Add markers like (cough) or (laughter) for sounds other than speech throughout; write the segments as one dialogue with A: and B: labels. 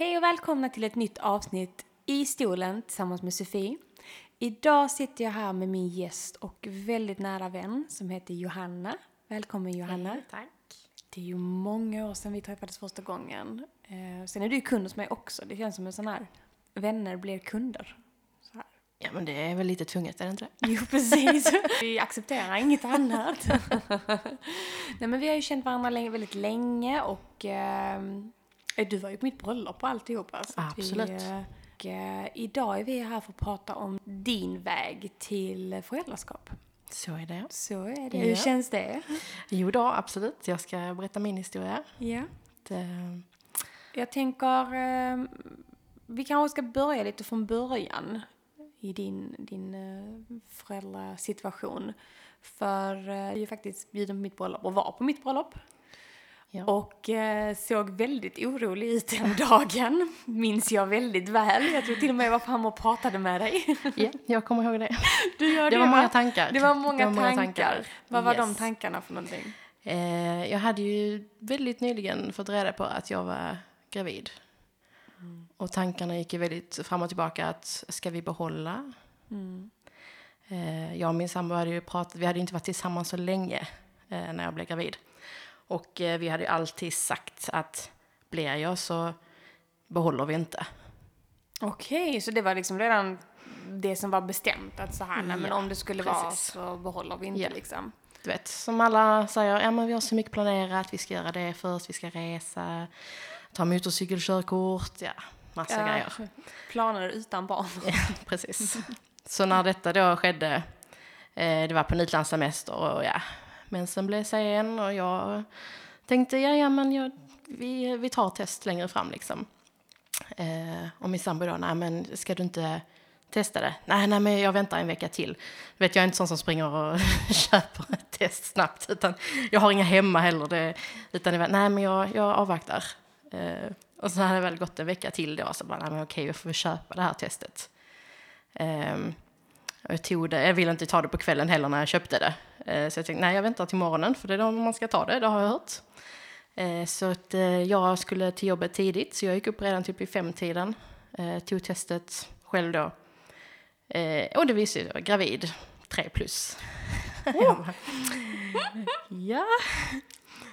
A: Hej och välkomna till ett nytt avsnitt i stolen tillsammans med Sofie. Idag sitter jag här med min gäst och väldigt nära vän som heter Johanna. Välkommen Johanna.
B: Hej, tack.
A: Det är ju många år sedan vi träffades första gången. Eh, sen är du ju kund hos mig också. Det känns som en sån här vänner blir kunder.
B: Ja, men det är väl lite tvunget, är det inte det?
A: Jo, precis. Vi accepterar inget annat. (laughs) Nej, men vi har ju känt varandra länge, väldigt länge och eh, du var ju på mitt bröllop och alltihopa. Så att
B: Absolut.
A: Vi, eh, och, eh, idag är vi här för att prata om din väg till föräldraskap.
B: Så är det.
A: Så är det.
B: Ja.
A: Hur känns det?
B: Jo då, absolut. Jag ska berätta min historia.
A: Ja.
B: Det,
A: Jag tänker, eh, vi kanske ska börja lite från början i din, din eh, föräldrasituation. För eh, jag är ju faktiskt bjuden på mitt bröllop och var på mitt bröllop.
B: Ja.
A: Och eh, såg väldigt orolig ut den (laughs) dagen. Minns jag väldigt väl. Jag tror till och med jag var framme och pratade med dig. (laughs)
B: ja, jag kommer ihåg det.
A: Du gör
B: Det var
A: va?
B: många tankar.
A: Det var många,
B: Det var
A: tankar. Vad var de
B: Yes.
A: tankarna för någonting?
B: Eh, jag hade ju väldigt nyligen fått reda på att jag var gravid.
A: Mm.
B: Och tankarna gick ju väldigt fram och tillbaka att ska vi behålla?
A: Mm.
B: Eh, jag och min sambo hade ju pratat, vi hade inte varit tillsammans så länge eh, när jag blev gravid. Och eh, vi hade ju alltid sagt att blir jag så behåller vi inte.
A: Okej, så det var liksom redan det som var bestämt att så här, nej, men
B: Ja,
A: om det skulle vara
B: precis.
A: så behåller vi inte
B: Ja.
A: liksom.
B: Du vet, som alla säger, ja men vi har så mycket planerat, vi ska göra det först, vi ska resa, ta motorcykelkörkort, ja, massa grejer.
A: Planer utan barn.
B: Ja, precis. Så när detta då skedde, eh, det var på en utlandssemester och ja, mensen blev sen och jag tänkte, ja, ja men jag, vi, vi tar test längre fram liksom. Eh, och min sambo då, nej men ska du inte testa det? Nej, nej men jag väntar en vecka till. Vet, jag är inte sån som springer och (laughs) köper ett test snabbt, utan jag har inga hemma heller. Det, utan det nej men jag, jag avvaktar. Eh, och så hade det väl gått en vecka till då, så bara, nej men okej, jag får köpa det här testet. Ehm, jag, tog det, jag ville inte ta det på kvällen heller när jag köpte det. Eh, så jag tänkte, nej jag väntar till morgonen, för det är då man ska ta det, det har jag hört. Eh, så att eh, jag skulle till jobbet tidigt, så jag gick upp redan typ i femtiden. Tog testet själv då. Och det visade sig, gravid, tre plus. (laughs) Bara, ja.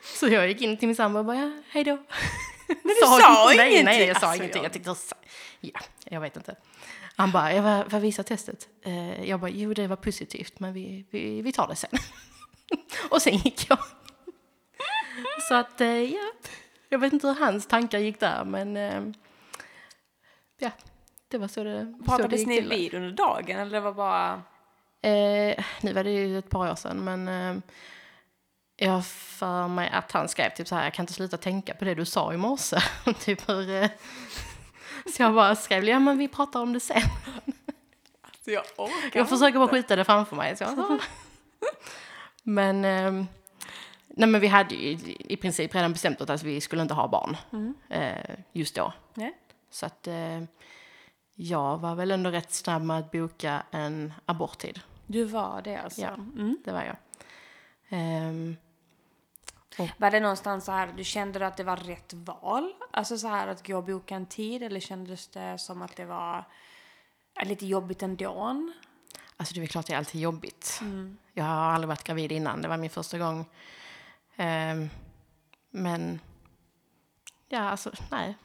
B: Så jag gick in till min sambo och bara, ja, hej då. Men
A: du sa
B: nej,
A: ingenting.
B: Nej, jag sa
A: Alltså,
B: ingenting.
A: jag-
B: Jag tänkte, ja, jag vet inte. Han bara, ja, vad, vad visar testet? Eh, jag bara, jo det var positivt, men vi, vi, vi tar det sen. (laughs) och sen gick jag. så att, eh, ja, jag vet inte hur hans tankar gick där, men eh, ja, det var så det, så det
A: Pratades
B: gick
A: ni
B: till.
A: vid under dagen eller det var bara...
B: Eh, nu var det ju ett par år sedan, men eh, jag har för mig att han skrev typ så här, jag kan inte sluta tänka på det du sa i morse. (laughs) typ hur, (laughs) så jag bara skrev, ja men vi pratar om det sen.
A: Alltså jag orkar
B: Jag försöker bara skjuta det framför mig. Så jag, (laughs) men, eh, nej men vi hade ju i- princip redan bestämt oss att vi skulle inte ha barn eh, just då.
A: Nej.
B: Så att eh, jag var väl ändå rätt snabb med att boka en aborttid.
A: Du var det alltså?
B: Ja.
A: Mm.
B: Det var jag. Ehm,
A: Var det någonstans så här, du kände att det var rätt val? Alltså så här att gå och boka en tid eller kändes det som att det var eh, lite jobbigt ändå?
B: alltså det är klart det är alltid jobbigt.
A: Mm.
B: Jag har aldrig varit gravid innan, det var min första gång. Ehm, men, ja alltså nej.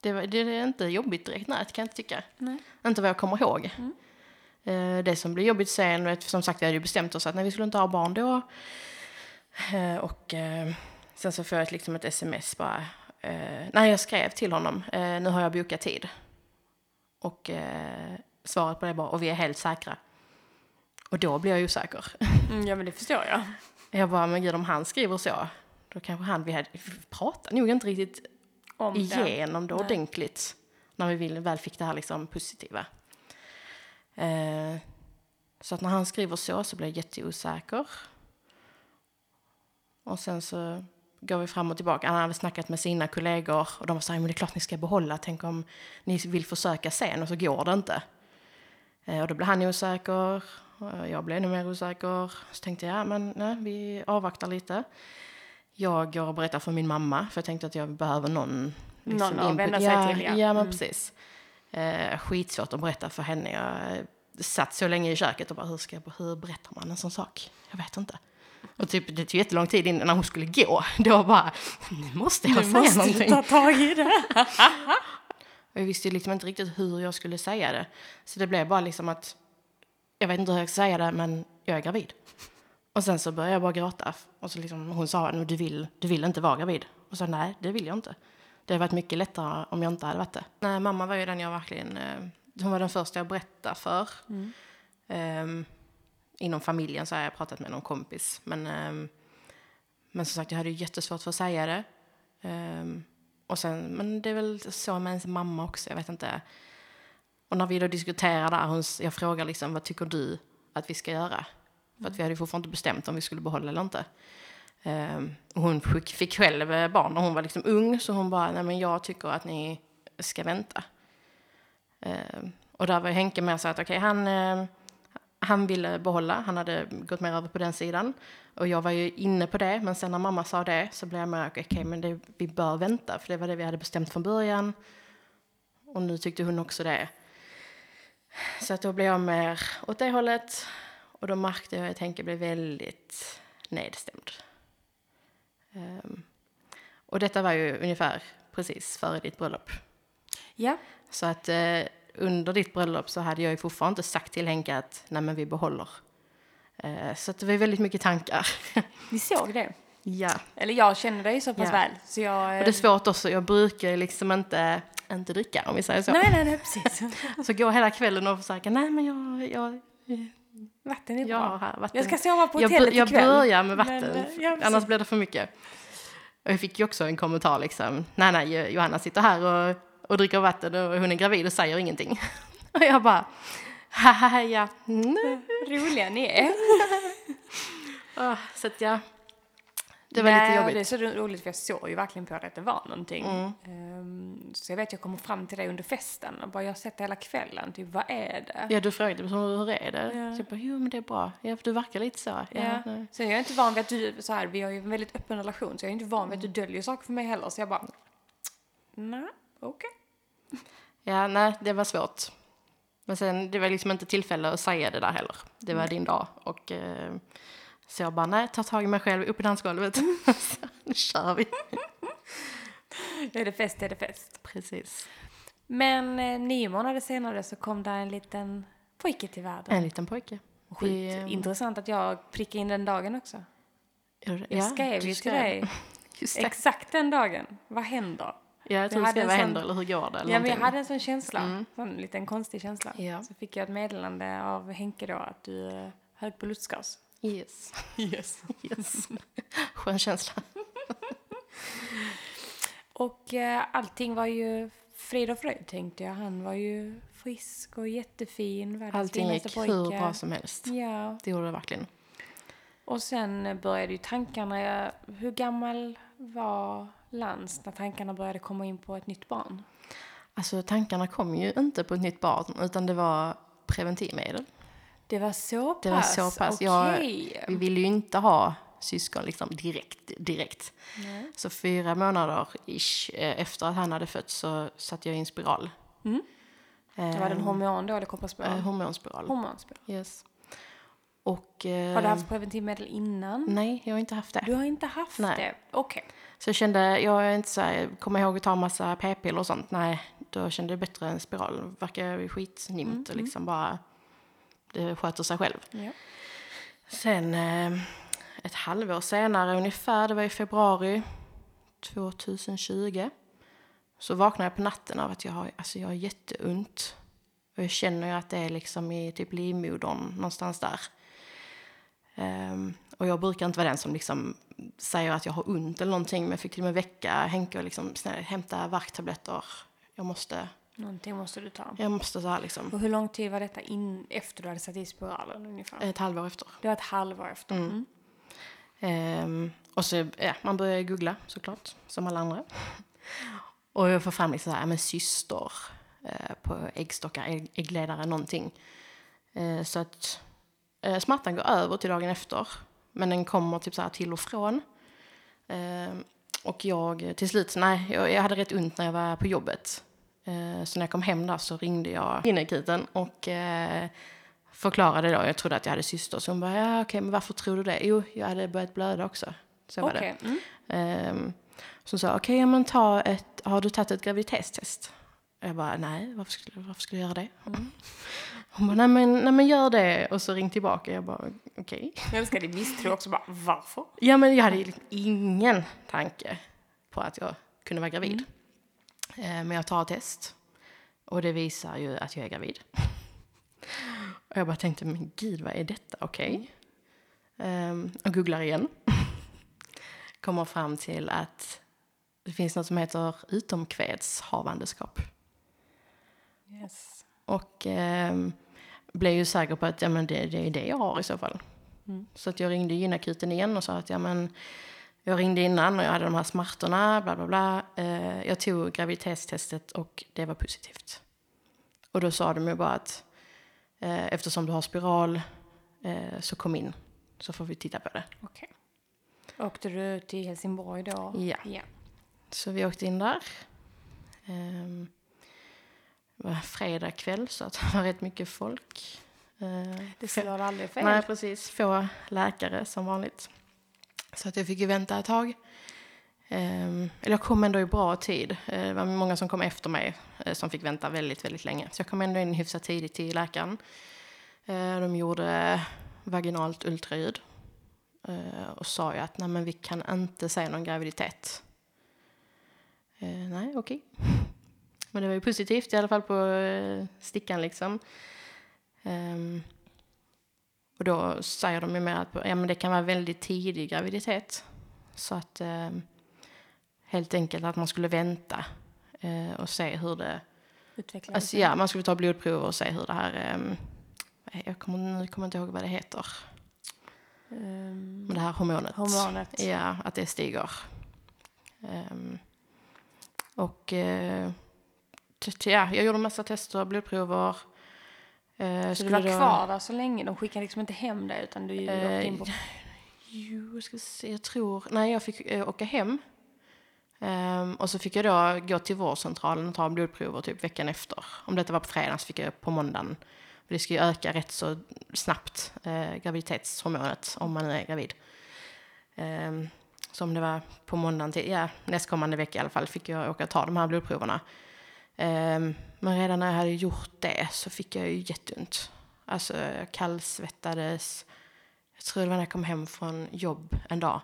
B: Det, var, det är inte jobbigt direkt, nej det kan jag inte tycka.
A: Nej.
B: Inte vad jag kommer ihåg.
A: Mm.
B: Eh, det som blir jobbigt sen, som sagt vi hade ju bestämt oss att när vi skulle inte ha barn då. Eh, och eh, sen så får jag liksom ett sms bara. Eh, nej jag skrev till honom, nu har jag bokat tid. Och svaret på det var, och vi är helt säkra. Och då blir jag osäker.
A: Mm, ja men det förstår jag.
B: Jag bara, men gud om han skriver så, då kanske han, vi hade vi pratade nog inte riktigt
A: Om det.
B: igenom det
A: Nej.
B: ordentligt. När vi väl fick det här liksom positiva. Eh, så att när han skriver så så blir jag jätteosäker. Och sen så går vi fram och tillbaka. Han hade snackat med sina kollegor och de var så här, men det är klart ni ska behålla. Tänk om ni vill försöka sen och så går det inte. Eh, och då blev han osäker. och Jag blev ännu mer osäker. Så tänkte jag, ja men nej, vi avvaktar lite. Jag går och berättar för min mamma, för jag tänkte att jag behöver någon liksom
A: Någon att vända sig
B: ja,
A: till, ja.
B: Ja, men
A: Mm.
B: precis. Eh, skitsvårt att berätta för henne. Jag eh, satt så länge i köket och bara, hur, ska jag, hur berättar man en sån sak? Jag vet inte. Och typ, det tog jättelång tid innan hon skulle gå. Då bara, nu måste jag säga någonting.
A: tag i det. (laughs)
B: Jag visste liksom inte riktigt hur jag skulle säga det. Så det blev bara liksom att, jag vet inte hur jag ska säga det, men jag är gravid. Och sen så började jag bara gråta. Och så liksom, hon sa, "Nu, du vill, du vill inte vara gravid. Och så nej, det vill jag inte. Det hade varit mycket lättare om jag inte hade varit det. Nej, mamma var ju den jag verkligen, eh, hon var den första jag berättade för. Ehm, inom familjen så har jag pratat med någon kompis. Men, ehm, men som sagt, jag hade ju jättesvårt för att säga det. Ehm, och sen, men det är väl så med ens mamma också, jag vet inte. Och när vi då diskuterar där, hon, jag frågar liksom, vad tycker du att vi ska göra? För att vi hade fortfarande inte bestämt om vi skulle behålla eller inte. Ehm, och hon fick, själv eh, barn när hon var liksom ung, så hon bara, nej men jag tycker att ni ska vänta. Och där var Henke med och sa att okej, han, han ville behålla, han hade gått mer över på den sidan. Och jag var ju inne på det, men sen när mamma sa det så blev jag med, okej men det, vi bör vänta, för det var det vi hade bestämt från början. Och nu tyckte hon också det. Så att då blev jag mer åt det hållet. Och då märkte jag att Henke blev väldigt nedstämd. Ehm, och detta var ju ungefär precis före ditt bröllop.
A: Ja,
B: Så att eh, under ditt bröllop så hade jag ju fortfarande inte sagt till Henke att nej men vi behåller. Eh, så det var väldigt mycket tankar. (laughs)
A: vi såg det.
B: ja.
A: Eller jag känner dig så pass
B: Ja.
A: väl. Så jag...
B: Och det är svårt också, jag brukar liksom inte, inte dricka om vi säger så.
A: Nej, nej, nej, precis. (laughs)
B: Så gå hela kvällen och försöka, nej men jag, jag,
A: Vatten är
B: jag
A: bra.
B: här vatten.
A: Jag ska sova på
B: jag,
A: hotellet
B: jag
A: ikväll.
B: börjar med vatten,
A: Men, eh, ja,
B: annars blir det för mycket. Och jag fick ju också en kommentar liksom, nej nej, Johanna sitter här och, och dricker vatten och hon är gravid och säger ingenting. (laughs) Och jag bara, haha ja, nej.
A: Roliga ni är. (laughs)
B: Ah, Så att ja, det var
A: Nej,
B: lite
A: och Det är
B: jobbigt.
A: så roligt för jag såg ju verkligen på det att det var någonting.
B: Mm.
A: Ehm, så jag vet jag kommer fram till dig under festen och bara jag har sett det hela kvällen. Typ vad är det?
B: Ja, du frågade hur, hur är det?
A: Ja.
B: Så jag bara, jo men det är bra. Ja, för du verkar lite så. Ja,
A: Ja.
B: nej.
A: Så jag är inte van vid att du, så här, vi har ju en väldigt öppen relation så jag är inte van vid att
B: Mm.
A: du döljer saker för mig heller. Så jag bara, nej, okej.
B: Ja, nej, det var svårt. Men sen, det var liksom inte tillfälle att säga det där heller. Det var din dag. Och eh, så jag bara, nej, ta tag i mig själv, upp i dansgolvet. (laughs) så, nu kör vi. (laughs)
A: Är det fest är det fest.
B: Precis.
A: Men eh, nio månader senare så kom där en liten pojke till världen.
B: En liten pojke.
A: Sjukt
B: Vi-
A: intressant att jag prickade in den dagen också.
B: Jag
A: Jag skrev ju till dig (laughs)
B: det.
A: exakt den dagen. Vad händer?
B: Ja, jag tror
A: Jag hade en
B: händer eller hur går det? Eller
A: Ja, men jag hade en sån känsla.
B: Mm.
A: Sån liten konstig känsla.
B: Ja.
A: Så fick jag ett meddelande av Henke då att du är hög på lustgas.
B: Yes. (laughs)
A: Yes.
B: yes. (laughs) Skön känsla. (laughs)
A: Och eh, allting var ju frid och fröjd tänkte jag. Han var ju frisk och jättefin.
B: Allting gick
A: pojke.
B: hur bra som helst.
A: Ja.
B: Det gjorde det verkligen.
A: Och sen började ju tankarna. Hur gammal var Lans när tankarna började komma in på ett nytt barn?
B: Alltså tankarna kom ju inte på ett nytt barn utan det var preventivmedel.
A: Det var så pass?
B: Det var så pass. Jag-
A: Okej.
B: Vi ville ju inte ha syskon liksom direkt. direkt.
A: Nej.
B: Så fyra månader ish, eh, efter att han hade fötts så satte jag in spiral.
A: Mm. Det var den hormon då eller kopparspiral?
B: eh, hormonspiral.
A: Hormonspiral.
B: Yes. Och... Eh,
A: Har du haft preventivmedel innan?
B: Nej, jag har inte haft det.
A: Du har inte haft
B: Nej.
A: det? Okej.
B: Så jag kände, jag är inte så här, kommer ihåg att ta massa p-piller och sånt. Nej, då kände jag bättre än spiral. Verkar skitnimt och liksom bara, det sköter sig själv.
A: Ja.
B: Sen eh, ett halvår senare ungefär, det var i februari 2020. Så vaknade jag på natten av att jag har, alltså jag har jätteont. Och jag känner ju att det är liksom i typ livmodern någonstans där. Ehm, och jag brukar inte vara den som liksom säger att jag har ont eller någonting. Men jag fick till och med väcka Henke och liksom snälla, hämta värktabletter. Jag måste,
A: Någonting måste du ta.
B: jag måste så här liksom.
A: Och hur lång tid var detta in efter du hade satt i spiralen ungefär?
B: Ett halvår efter.
A: Det var ett halvår efter. Mm.
B: Ehm, och så, ja, man börjar googla såklart, som alla andra. Och jag får fram liksom så här, men syster eh, på äggstockar, ägg, äggledare, någonting. Eh, så att eh, smärtan går över till dagen efter. Men den kommer typ så här till och från. Ehm, och jag till slut, nej, jag, jag hade rätt ont när jag var på jobbet. Eh, så när jag kom hem där så ringde jag in i akuten och eh, förklarade då, jag trodde att jag hade syster, så hon bara, ja okej, men varför tror du det? Jo, jag hade börjat blöda också. Så var
A: Okej. Mm.
B: det. Ehm, så sa, okej, men ta ett, har du tagit ett graviditetstest? Jag bara, nej, varför skulle, varför skulle jag göra det? Hon bara, nej men, nej men gör det. Och så ring tillbaka. Jag bara, okej.
A: Jag älskar din misstro också. Bara, varför?
B: Ja, men jag hade liksom ingen tanke på att jag kunde vara gravid. Eh, Men jag tar ett test och det visar ju att jag är gravid. Och jag bara tänkte, men gud, vad är detta? Okej. Ehm, och googlar igen. Kommer fram till att det finns något som heter utomkvedshavandeskap.
A: Yes.
B: Och ehm, blev ju säker på att ja, men det, det är det jag har i så fall.
A: Mm.
B: Så att jag ringde gynakuten igen och sa att ja, men jag ringde innan och jag hade de här smärtorna, bla bla bla. Eh, jag tog graviditetstestet och det var positivt. Och då sa de ju bara att eh, eftersom du har spiral eh, så kom in så får vi titta på det.
A: Okej. Åkte du till Helsingborg då?
B: Ja.
A: ja.
B: Så vi åkte in där. Ehm, det var fredag kväll så att (laughs) det var rätt mycket folk. Eh,
A: Det slår aldrig fel.
B: Nej, precis. Få läkare som vanligt. Så att jag fick ju vänta ett tag. Ehm, eller jag kom ändå i bra tid. Eh, det var många som kom efter mig eh, som fick vänta väldigt, väldigt länge. Så jag kom ändå in hyfsat tidigt till läkaren. Eh, de gjorde vaginalt ultraljud. Eh, och sa ju att nej, men vi kan inte se någon graviditet. Eh, nej, okej. Men det var ju positivt i alla fall på eh, stickan liksom. Ehm, och då säger de ju mer att ja, men det kan vara väldigt tidig graviditet. Så att eh, helt enkelt att man skulle vänta eh, och se hur det...
A: Utvecklades
B: Alltså, ja, man skulle ta blodprover och se hur det här... Eh, jag kommer, nu kommer jag inte ihåg vad det heter. Men det här hormonet.
A: hormonet.
B: Ja, att det stiger. Och t- ja, jag gjorde massa tester, blodprover. Eh,
A: Så du var kvar där så länge? De skickade liksom inte hem dig utan du
B: Eh,
A: in på... (laughs)
B: Jo, jag ska se, jag tror... Nej, jag fick eh, åka hem. Ehm, och så fick jag då gå till vårdcentralen och ta blodprover typ veckan efter. Om detta var på fredagen så fick jag på måndagen. För det ska ju öka rätt så snabbt, eh, graviditetshormonet, om man är gravid. Um, så om det var på måndagen till, ja, nästkommande vecka i alla fall, fick jag åka och ta de här blodproverna. Ehm, men redan när jag hade gjort det så fick jag ju jätteont. Alltså jag kallsvettades. Jag tror det var när jag kom hem från jobb en dag.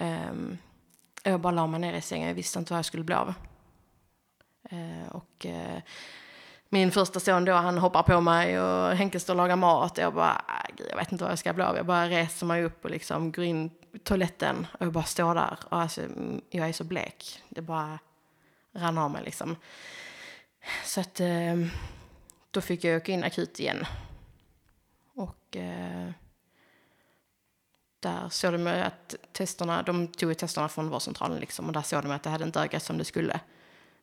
B: Um, jag bara la mig ner i sängen, jag visste inte vad jag skulle bli av. Ehm, och eh, min första son då, han hoppar på mig och Henke står och lagar mat. Jag bara, äh, jag vet inte vad jag ska bli av. Jag bara reser mig upp och liksom går in i toaletten och jag bara står där. Och alltså, mm, jag är så blek. Det bara rann av mig liksom. Så att eh, då fick jag åka in akut igen. Och eh, där såg de att testerna, de tog ju testerna från vårdcentralen liksom och där såg de att det hade inte ökat som det skulle.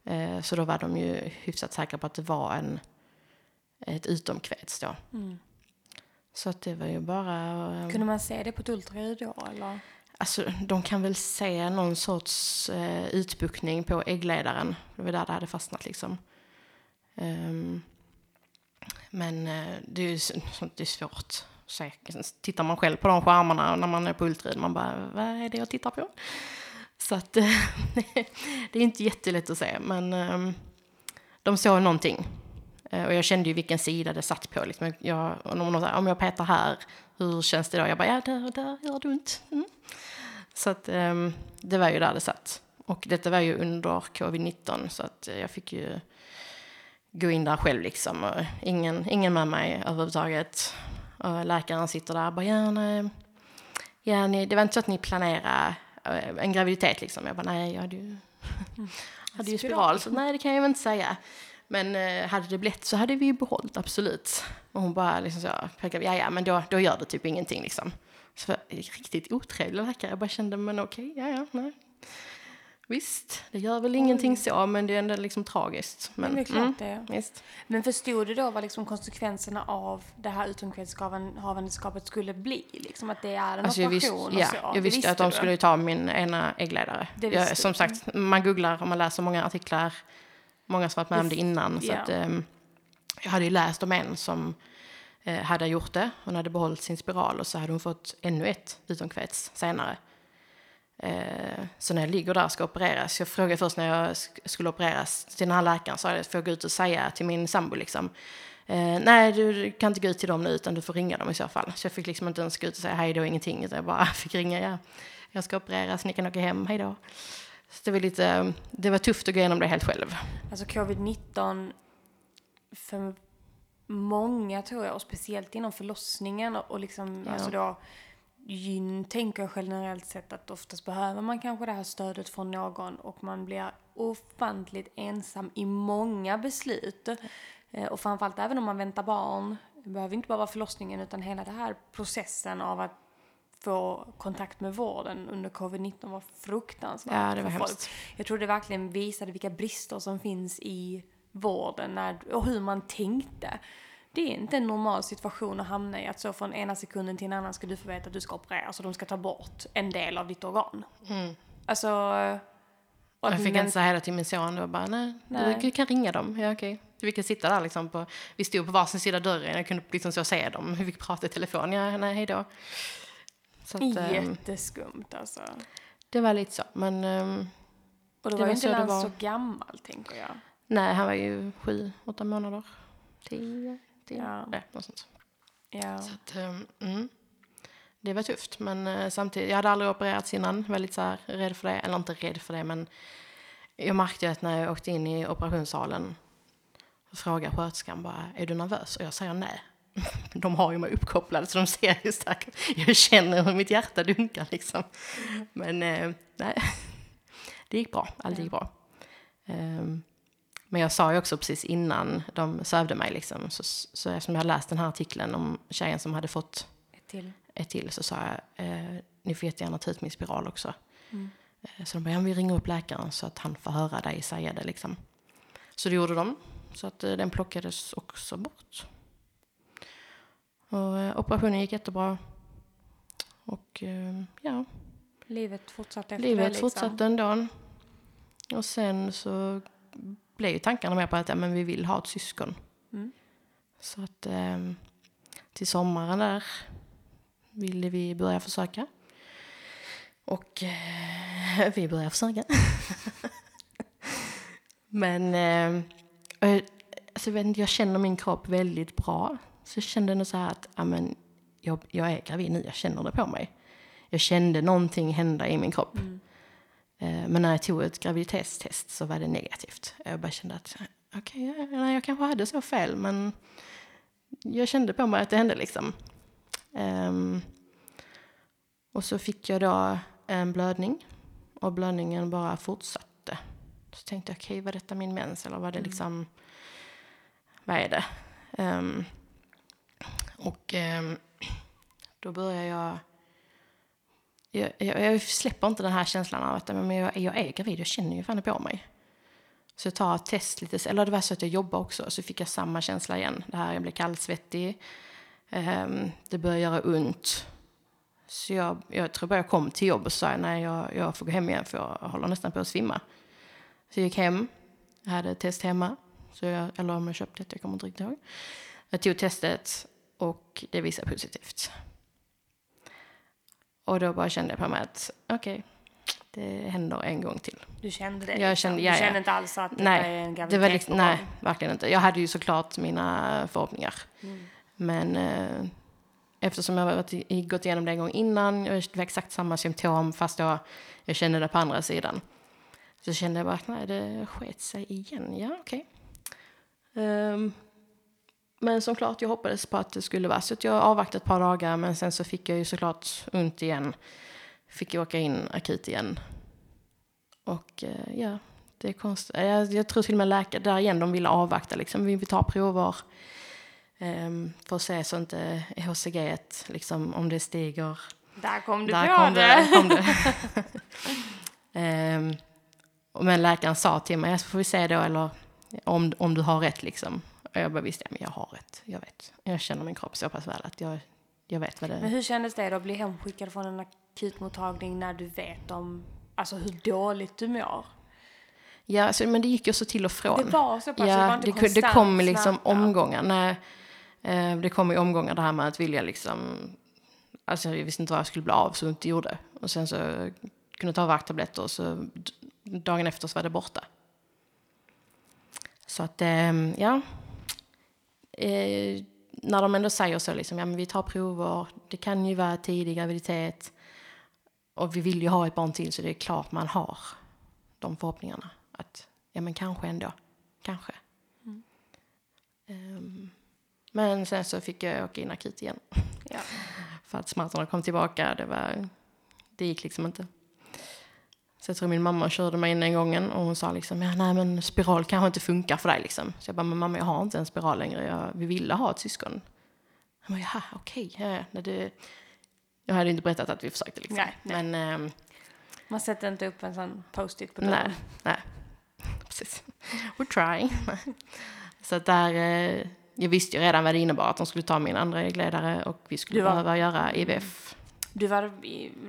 B: Eh, så då var de ju hyfsat säkra på att det var en, ett utomkväds då.
A: Mm.
B: Så att det var ju bara... eh,
A: Kunde man se det på ett ultraljud då eller?
B: Alltså, de kan väl se någon sorts eh, utbuktning på äggledaren. Det var där det hade fastnat liksom. Um, men eh, det är ju sånt det är svårt att se. Tittar man själv på de skärmarna när man är på ultraljud, man bara, vad är det jag tittar på? Så att (laughs) det är inte jättelätt att se, men um, de såg någonting. Eh, och jag kände ju vilken sida det satt på. Liksom. Jag, om, någon om jag petar här, hur känns det då? Jag bara, ja, där, där gör det ont. Mm. Så att ehm, det var ju där det satt. Och detta var ju under covid-19, så att eh, jag fick ju gå in där själv liksom. Och ingen, ingen med mig överhuvudtaget. Och läkaren sitter där och bara, ja, nej, ja ni, det var inte så att ni planerade eh, en graviditet liksom. Jag bara, nej, jag hade ju, hade ju spiral, så nej, det kan jag väl inte säga. Men eh, hade det blivit så hade vi ju behållit, absolut. Och hon bara liksom så, ja, ja, men då, då gör det typ ingenting liksom. Så var riktigt otrevlig läkare. Jag bara kände, men okej, ja, ja, nej. Visst, det gör väl ingenting så, men det är ändå liksom tragiskt. Men,
A: Men det är klart
B: mm,
A: det
B: visst.
A: Men förstod du då vad liksom konsekvenserna av det här utomkvedshavandeskapet skulle bli? Liksom att det är en
B: Alltså jag,
A: operation
B: visste, ja,
A: och så?
B: jag
A: Det
B: visste att de
A: du?
B: skulle ta min ena äggledare. Jag,
A: visste
B: som sagt, man googlar och man läser många artiklar. Många som varit med om det innan. Så
A: Ja.
B: att, ehm, jag hade ju läst om en som eh, hade gjort det. Hon hade behållit sin spiral och så hade hon fått ännu ett utomkveds senare. Eh, så när jag ligger där och ska opereras, jag frågade först när jag sk- skulle opereras till den här läkaren, så jag får jag gå ut och säga till min sambo liksom, eh, nej du kan inte gå ut till dem nu utan du får ringa dem i så fall. Så jag fick liksom inte ens gå ut och säga hej då, ingenting, utan jag bara (laughs) fick ringa, ja, jag ska opereras, ni kan åka hem, hej då. Så det var lite, det var tufft att gå igenom det helt själv.
A: Alltså covid-19 för många tror jag, och speciellt inom förlossningen och, liksom,
B: Ja.
A: alltså då gyn tänker jag generellt sett att oftast behöver man kanske det här stödet från någon och man blir ofantligt ensam i många beslut. Eh, Och framförallt även om man väntar barn, det behöver inte bara vara förlossningen utan hela den här processen av att få kontakt med vården under covid-19 var fruktansvärt
B: Ja, det var
A: för folk. Jag tror det verkligen visade vilka brister som finns i vården när, och hur man tänkte. Det är inte en normal situation att hamna i att så från ena sekunden till en annan ska du få veta att du ska opereras och de ska ta bort en del av ditt organ. Alltså... och att
B: Jag fick
A: men-
B: inte säga det till min son. Jag bara, nej,
A: Nej.
B: du kan ringa dem. Ja, okej. Vi fick sitta där liksom på, vi stod på varsin sida dörren. Jag kunde liksom så se dem. Vi fick prata i telefon. Ja, nej, hej då. Så att, ehm,
A: Jätteskumt alltså.
B: det var lite så. Men ehm,
A: Och
B: det
A: då var
B: var
A: ju inte ens
B: var.
A: så gammal tänker jag.
B: nej, han var ju sju, åtta månader. Tio, tio.
A: Ja.
B: Nej, något sånt.
A: Ja.
B: Så att, ehm, mm. Det var tufft, men eh, samtidigt, jag hade aldrig opererats innan. Lite så här rädd för det, eller inte rädd för det, men jag märkte att när jag åkte in i operationssalen så frågade sköterskan bara, är du nervös? Och jag säger nej. (laughs) De har ju mig uppkopplad så de ser ju starkt. Jag känner hur mitt hjärta dunkar liksom. Men eh, nej, det gick bra. Allt gick bra. Ehm, men jag sa ju också precis innan de sövde mig liksom, så, så eftersom jag hade läst den här artikeln om tjejen som hade fått
A: Ett till.
B: ett till så sa jag, eh, ni får jättegärna ta ut min spiral också.
A: Mm.
B: Eh, så de bara, ja, vi ringer upp läkaren så att han får höra dig säga det liksom. Så det gjorde de, så att eh, den plockades också bort. Och eh, operationen gick jättebra. Och eh, ja,
A: Livet fortsatte efter
B: livet
A: det liksom.
B: fortsatte ändå. Och sen så blev ju tankarna mer på att ja, men vi vill ha ett syskon.
A: Mm.
B: Så att eh, till sommaren där ville vi börja försöka. Och eh, (laughs) vi började försöka. (laughs) Men eh, alltså, jag känner min kropp väldigt bra. Så jag kände ändå så här att ja, men, jag, jag är gravid nu, jag känner det på mig. Jag kände någonting hända i min kropp.
A: Mm.
B: Eh, Men när jag tog ett graviditetstest så var det negativt. Jag bara kände att okej, okay, jag, jag kanske hade så fel men jag kände på mig att det hände liksom. Ehm, och så fick jag då en blödning och blödningen bara fortsatte. Så tänkte jag, okej, var detta min mens eller var det liksom, vad är det? Ehm, och eh, då börjar jag jag, jag, jag släpper inte den här känslan av att men jag, jag är gravid, jag känner ju fan det på mig. Så jag tar ett test lite, eller det var så att jag jobbade också, så fick jag samma känsla igen. Det här, jag blev kallsvettig, Ehm, det började göra ont. Så jag, jag tror bara jag kom till jobbet och sa nej, jag, jag får gå hem igen för jag håller nästan på att svimma. Så jag gick hem, jag hade ett test hemma, så jag, eller om jag köpte det, jag kommer inte riktigt ihåg. Jag tog testet och det visade positivt. Och då bara kände jag på mig att okej, det händer en gång till.
A: Du kände det?
B: Jag
A: liksom.
B: kände-
A: du
B: ja.
A: kände inte alls att
B: Nej,
A: det är en
B: Det var
A: graviditet
B: liksom, nej, verkligen inte. Jag hade ju såklart mina förhoppningar.
A: Mm.
B: Men eh, eftersom jag varit gått igenom det en gång innan, jag var exakt samma symptom fast jag, jag kände det på andra sidan. Så kände jag bara att nej, det sket sig igen. Ja, okej. Ehm, men som klart, jag hoppades på att det skulle vara så att jag avvaktade ett par dagar men sen så fick jag ju såklart ont igen. Fick jag åka in akut igen. Och eh, ja, det är konstigt. Jag, jag tror till och med läkare, där igen, de ville avvakta liksom. Vi vill ta prover um, för att se så inte HCG, liksom, om det stiger.
A: Där kom du
B: Där
A: på
B: kom
A: det!
B: det. Kom det. (laughs) Ehm, Men läkaren sa till mig, så får vi se då eller om, om du har rätt liksom. Och jag bara visste, ja, men jag har rätt, jag vet. Jag känner min kropp så pass väl att jag, jag vet vad det
A: Men hur kändes det då att bli hemskickad från en akutmottagning när du vet om, alltså hur dåligt du mår?
B: Ja, alltså, men det gick ju så till och från.
A: Det var så pass, det var
B: ja,
A: inte
B: det, det kom liksom
A: smärta.
B: omgångar. När, eh, det kom i omgångar det här med att vilja liksom... Alltså jag visste inte vad jag skulle bli av så ont det gjorde. Och sen så kunde jag ta värktabletter och så dagen efter så var det borta. Så att, eh, ja. Eh, när de ändå säger så liksom, ja men vi tar prover, det kan ju vara tidig graviditet och vi vill ju ha ett barn till så det är klart man har de förhoppningarna. Att, ja men kanske ändå, kanske. Ehm, men sen så fick jag åka in akut igen.
A: Ja. (laughs)
B: För att smärtorna kom tillbaka, det var, det gick liksom inte. Så jag tror min mamma körde mig in en gången och hon sa liksom, ja nej men spiral kanske inte funkar för dig liksom. Så jag bara, men mamma jag har inte en spiral längre, jag, vi ville ha ett syskon. Jag bara, jaha okej, ja, ja, nej, det, jag hade inte berättat att vi försökte liksom.
A: Nej, nej.
B: Men ehm,
A: Man sätter inte upp en sån post-it på
B: Nej,
A: dörren.
B: nej. (laughs) Precis. We're trying. Så att där, eh, jag visste ju redan vad det innebar att de skulle ta min andra äggledare och vi skulle
A: var-
B: behöva göra IVF.
A: Du var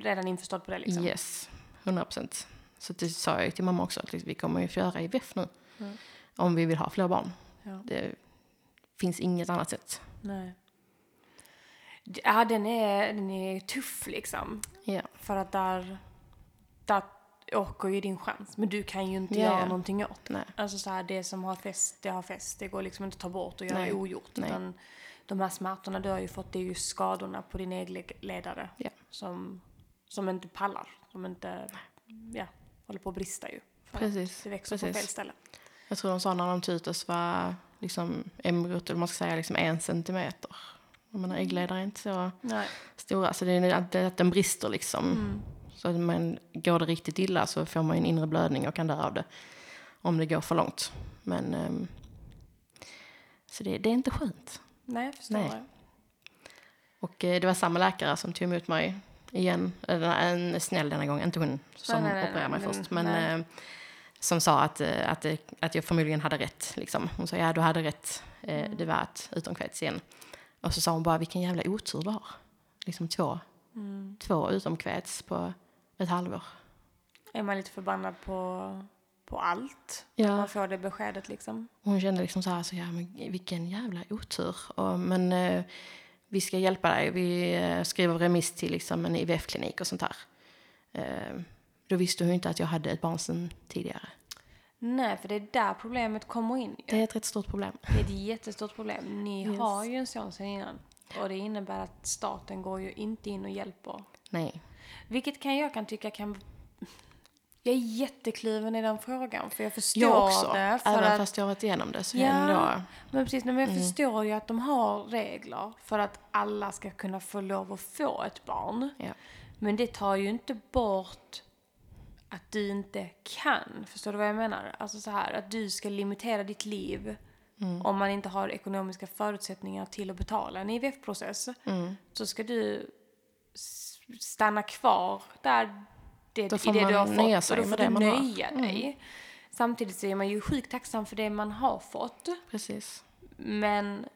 A: redan införstådd på det liksom?
B: Yes, 100 procent. Så det sa jag till mamma också, att liksom, vi kommer ju få göra IVF nu.
A: Mm.
B: Om vi vill ha fler barn.
A: Ja.
B: Det finns inget annat sätt.
A: Nej. Ja, den är, den är tuff liksom.
B: Ja,
A: För att där, där åker ju din chans. Men du kan ju inte
B: Ja,
A: göra
B: ja.
A: någonting åt det. Alltså så här, det som har fäst, det har fäst. Det går liksom inte att ta bort och göra
B: Nej.
A: ogjort.
B: Nej.
A: Utan de här smärtorna du har ju fått, det är ju skadorna på din äggledare.
B: Ja.
A: Som, som inte pallar. Som inte, ja, håller på att brista ju. För
B: Precis,
A: Det växer på
B: precis.
A: fel ställe.
B: Jag tror de sa när de oss var liksom embryot, eller man ska säga liksom en centimeter. Jag menar äggledare är inte så
A: Nej.
B: stora, så det är att, att den brister liksom.
A: Mm.
B: Så att man, går det riktigt illa så får man en inre blödning och kan dö av det. Om det går för långt. Men... ehm, så det, det är inte skönt.
A: Nej, jag förstår
B: Nej. Och eh, det var samma läkare som tog emot mig igen. En snäll denna gång, inte hon som
A: Nej, nej, nej,
B: opererade mig
A: men-
B: först. Men
A: nej.
B: eh, som sa att, eh, att, det- att jag förmodligen hade rätt. Liksom. Hon sa ja, du hade rätt. Eh,
A: Mm.
B: Det var ett utomkväts igen. Och så sa hon bara vilken jävla otur du har. Liksom två,
A: Mm.
B: två utomkväts på ett halvår.
A: Är man lite förbannad på, på allt?
B: Ja.
A: Man får det beskedet liksom.
B: Hon kände liksom så här, så, ja, men vilken jävla otur. Och, men eh, vi ska hjälpa dig. Vi eh, skriver remiss till liksom, en IVF-klinik och sånt där. Eh, då visste hon inte att jag hade ett barn sedan tidigare.
A: Nej, för det är där problemet kommer in.
B: Det är ett rätt stort problem.
A: Det är ett jättestort problem. Ni (laughs)
B: Yes.
A: har ju en son sedan innan. Och det innebär att staten går ju inte in och hjälper.
B: Nej.
A: Vilket kan jag kan tycka kan... Jag är jättekluven i den frågan. För jag förstår
B: Jag också.
A: det. För
B: Även
A: att,
B: fast jag har varit igenom det så
A: Ja.
B: ändå...
A: Men precis, men jag
B: Mm.
A: förstår ju att de har regler för att alla ska kunna få lov att få ett barn.
B: Ja.
A: Men det tar ju inte bort att du inte kan. Förstår du vad jag menar? Alltså så här, att du ska limitera ditt liv
B: Mm.
A: om man inte har ekonomiska förutsättningar till att betala en IVF-process.
B: Mm.
A: Så ska du stanna kvar där det,
B: Då
A: i
B: får
A: det du har
B: man
A: fått.
B: nöja
A: och
B: sig
A: då får
B: med
A: du
B: man har. Mm.
A: nöja dig. Samtidigt så är man ju sjukt tacksam för det man har fått.
B: Precis.
A: Men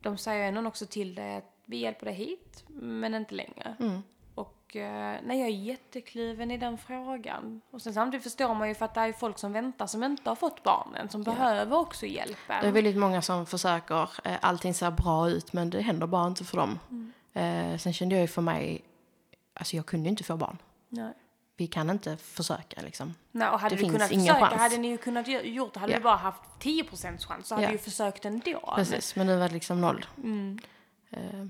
A: de säger ändå också till dig att vi hjälper dig hit, men inte längre.
B: Mm.
A: Och eh, nej, jag är jättekluven i den frågan. Och sen samtidigt förstår man ju för att det är folk som väntar som inte har fått barnen, som behöver också hjälpen.
B: Det är väldigt många som försöker. eh, Allting ser bra ut men det händer bara inte för dem.
A: Mm.
B: Eh, sen kände jag ju för mig, alltså jag kunde inte få barn.
A: Nej.
B: Vi kan inte försöka liksom.
A: Nej, och hade
B: Det
A: vi kunnat försöka,
B: chans.
A: hade ni ju kunnat gjort det, hade
B: Ja.
A: vi bara haft 10% chans så hade
B: Ja.
A: vi ju försökt ändå.
B: Precis, men nu var det liksom noll.
A: Mm.
B: Eh,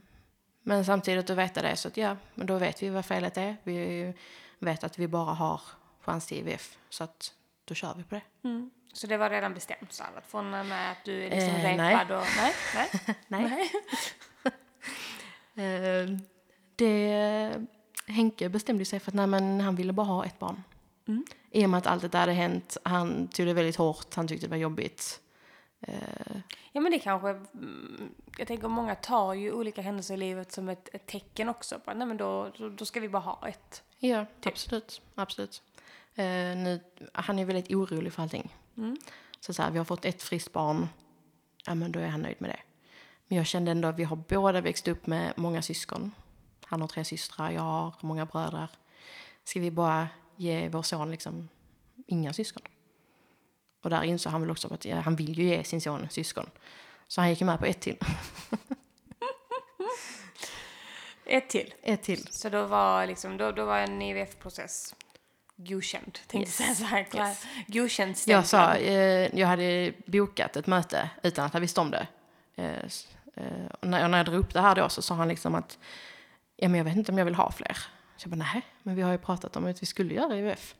B: Men samtidigt att veta det så att ja, men då vet vi vad felet är. Vi vet att vi bara har chans till IVF. Så att då kör vi på det.
A: Mm. Så det var redan bestämt så att från och med att du är liksom
B: Eh, nej.
A: repad och... Nej, nej. (laughs)
B: Nej. (laughs) Eh, det, Henke bestämde sig för att nej, men han ville bara ha ett barn.
A: Mm.
B: I och med att allt det där hade hänt. Han tog det väldigt hårt. Han tyckte det var jobbigt. Eh,
A: Ja men det kanske, mm, jag tänker många tar ju olika händelser i livet som ett, ett tecken också. Bara, nej men då, då, då ska vi bara ha ett.
B: ja, absolut. absolut. Eh, nu, han är väldigt orolig för allting. Så, så här, vi har fått ett friskt barn, ja men då är han nöjd med det. Men jag kände ändå att vi har båda växt upp med många syskon. Han har tre systrar, jag har många bröder. Ska vi bara ge vår son liksom inga syskon? Och där insåg han väl också att han vill ju ge sin son syskon. Så han gick med på ett till. (laughs)
A: Ett till.
B: Ett till.
A: Så då var, liksom, då, då var en IVF-process godkänd, tänkte jag
B: Yes.
A: säga så här.
B: Yes.
A: Godkänd
B: Jag sa, eh, jag hade bokat ett möte utan att ha visst om det. Eh, eh, och när, när jag drog upp det här då så sa han liksom att ja, men jag vet inte om jag vill ha fler. Så jag bara, nej, men vi har ju pratat om att vi skulle göra IVF.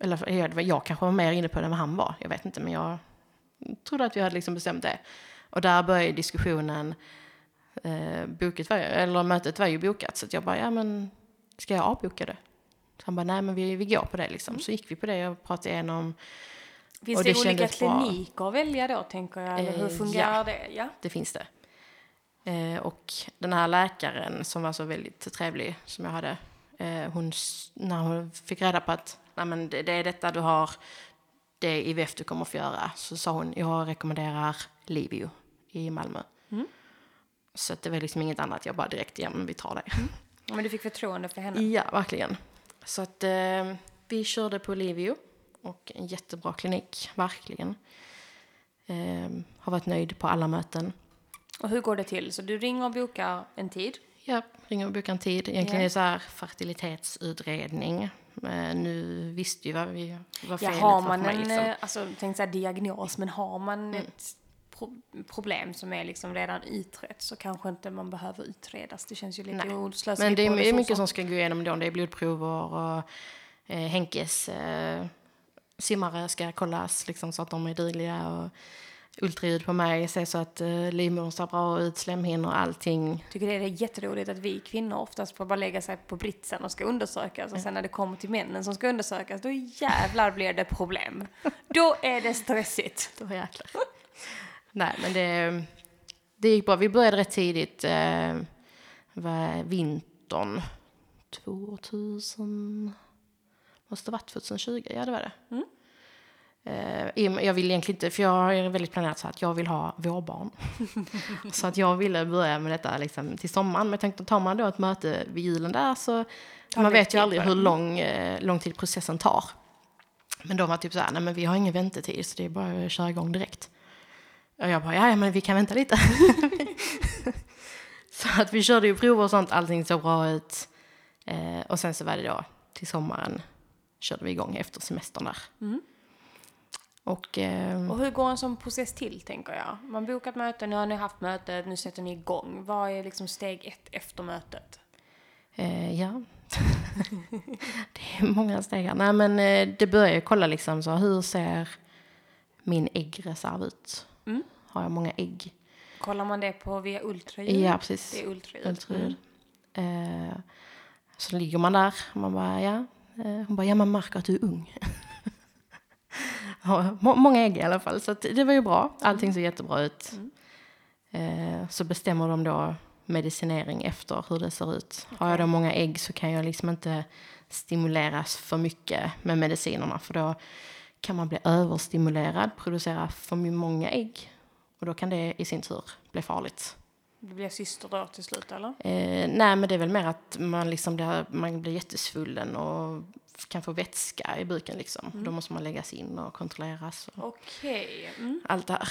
B: Eller jag, kanske var mer inne på det än vad han var, jag vet inte, men jag trodde att vi hade liksom bestämt det. Och där började diskussionen, eh, boket var, eller mötet var ju bokat, så jag bara, ja men ska jag avboka det? Så han bara, nej men vi, vi går på det liksom. Så gick vi på det och pratade igenom
A: Finns
B: och
A: det,
B: det
A: olika
B: kändes bra.
A: kliniker att välja då, tänker jag? Eller hur
B: Eh,
A: fungerar
B: ja.
A: det? Ja.
B: det finns det. Eh, och den här läkaren som var så väldigt trevlig som jag hade, eh, hon, när hon fick reda på att Nej, men det, det är detta du har, det är IVF du kommer få göra, så sa hon jag rekommenderar Livio i Malmö. Så att det var liksom inget annat, jag bara direkt, ja men vi tar det.
A: Ja, Men du fick förtroende för henne?
B: Ja, verkligen. Så att eh, vi körde på Livio och en jättebra klinik, verkligen. Eh, har varit nöjd på alla möten.
A: Och hur går det till? Så du ringer och bokar en tid?
B: Ja, ringer och bokar en tid. Egentligen
A: Ja.
B: är det så här fertilitetsutredning. Eh, nu visste ju vad, vi, vad
A: Ja,
B: felet
A: har
B: var
A: man
B: för mig.
A: en,
B: Liksom.
A: eh, alltså tänk så här diagnos, men har man
B: Mm.
A: ett pro- problem som är liksom redan utrett så kanske inte man behöver utredas. Det känns ju lite
B: Nej. Men det är
A: på
B: my- mycket som ska gå igenom då. Det är blodprover och eh, Henkes eh, simmare ska kollas liksom, så att de är dugliga. Och ultraljud på mig, se så att eh, livmodern ser bra ut, slemhinnor, allting.
A: tycker det är jätteroligt att vi kvinnor oftast får bara lägga sig på britsen och ska undersökas och sen när det kommer till männen som ska undersökas då jävlar blir det problem. Då är det stressigt. (laughs)
B: Då jäklar. Nej, men det, det gick bra. Vi började rätt tidigt. Eh, var vintern 2000... Måste ha varit 2020, ja det var det. Med- jag vill egentligen inte, för jag är väldigt planerat så att jag vill ha vårbarn. (laughs) så att jag ville börja med detta liksom, till sommaren. Men jag tänkte, tar man då ett möte vid julen där så
A: Tar
B: man vet ju aldrig hur lång, eh, lång tid processen tar. Men de var typ så här, nej men vi har ingen väntetid så det är bara att köra igång direkt. Och jag bara, ja men vi kan vänta lite. (laughs) så att vi körde ju prover och sånt, allting såg bra ut. Eh, och sen så var det då till sommaren körde vi igång efter semestern där. Och eh,
A: Och hur går en sån process till, tänker jag? Man bokar ett möte, nu har ni haft mötet, nu sätter ni igång. Vad är liksom steg ett efter mötet?
B: Eh, ja. (laughs) det är många steg här. Nej, men eh, det börjar ju kolla liksom så hur ser min äggreserv ut?
A: Mm.
B: Har jag många ägg?
A: Kollar man det på via ultraljud?
B: Ja, precis.
A: Det är ultraljud.
B: Ultraljud. Eh, så ligger man där man bara, ja. Eh, hon bara, ja man märker att du är ung. (laughs) Må- många ägg i alla fall, så det var ju bra. Allting såg jättebra ut. Eh, så bestämmer de då medicinering efter hur det ser ut. Har jag då många ägg så kan jag liksom inte stimuleras för mycket med medicinerna för då kan man bli överstimulerad, producera för många ägg och då kan det i sin tur bli farligt.
A: Det blir syster då till slut, eller?
B: Eh, nej, men det är väl mer att man, liksom blir, man blir jättesvullen och kan få vätska i buken. Liksom. Då måste man läggas in och kontrolleras.
A: Okej. Mm.
B: allt det här.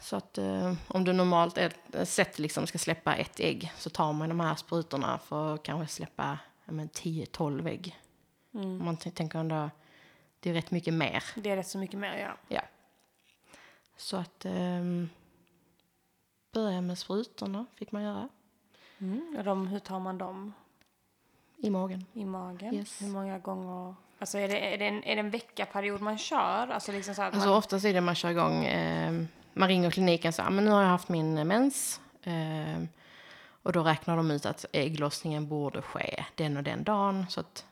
B: Så att eh, om du normalt ett sätt liksom ska släppa ett ägg så tar man de här sprutorna för att kanske släppa ja, men 10-12 ägg. Om man tänker ändå, det är rätt mycket mer.
A: Det är rätt så mycket mer, ja.
B: Ja. Så att um, börja med sprutorna fick man göra
A: Mm. Och de, hur tar man dem?
B: I magen.
A: I magen?
B: Yes.
A: Hur många gånger? Alltså är det, är det, en, är det en veckaperiod man kör? Alltså liksom så att
B: Alltså
A: man,
B: oftast är det man kör igång, eh, man ringer kliniken och säger, men nu har jag haft min eh, mens. Eh, och då räknar de ut att ägglossningen borde ske den och den dagen. Så att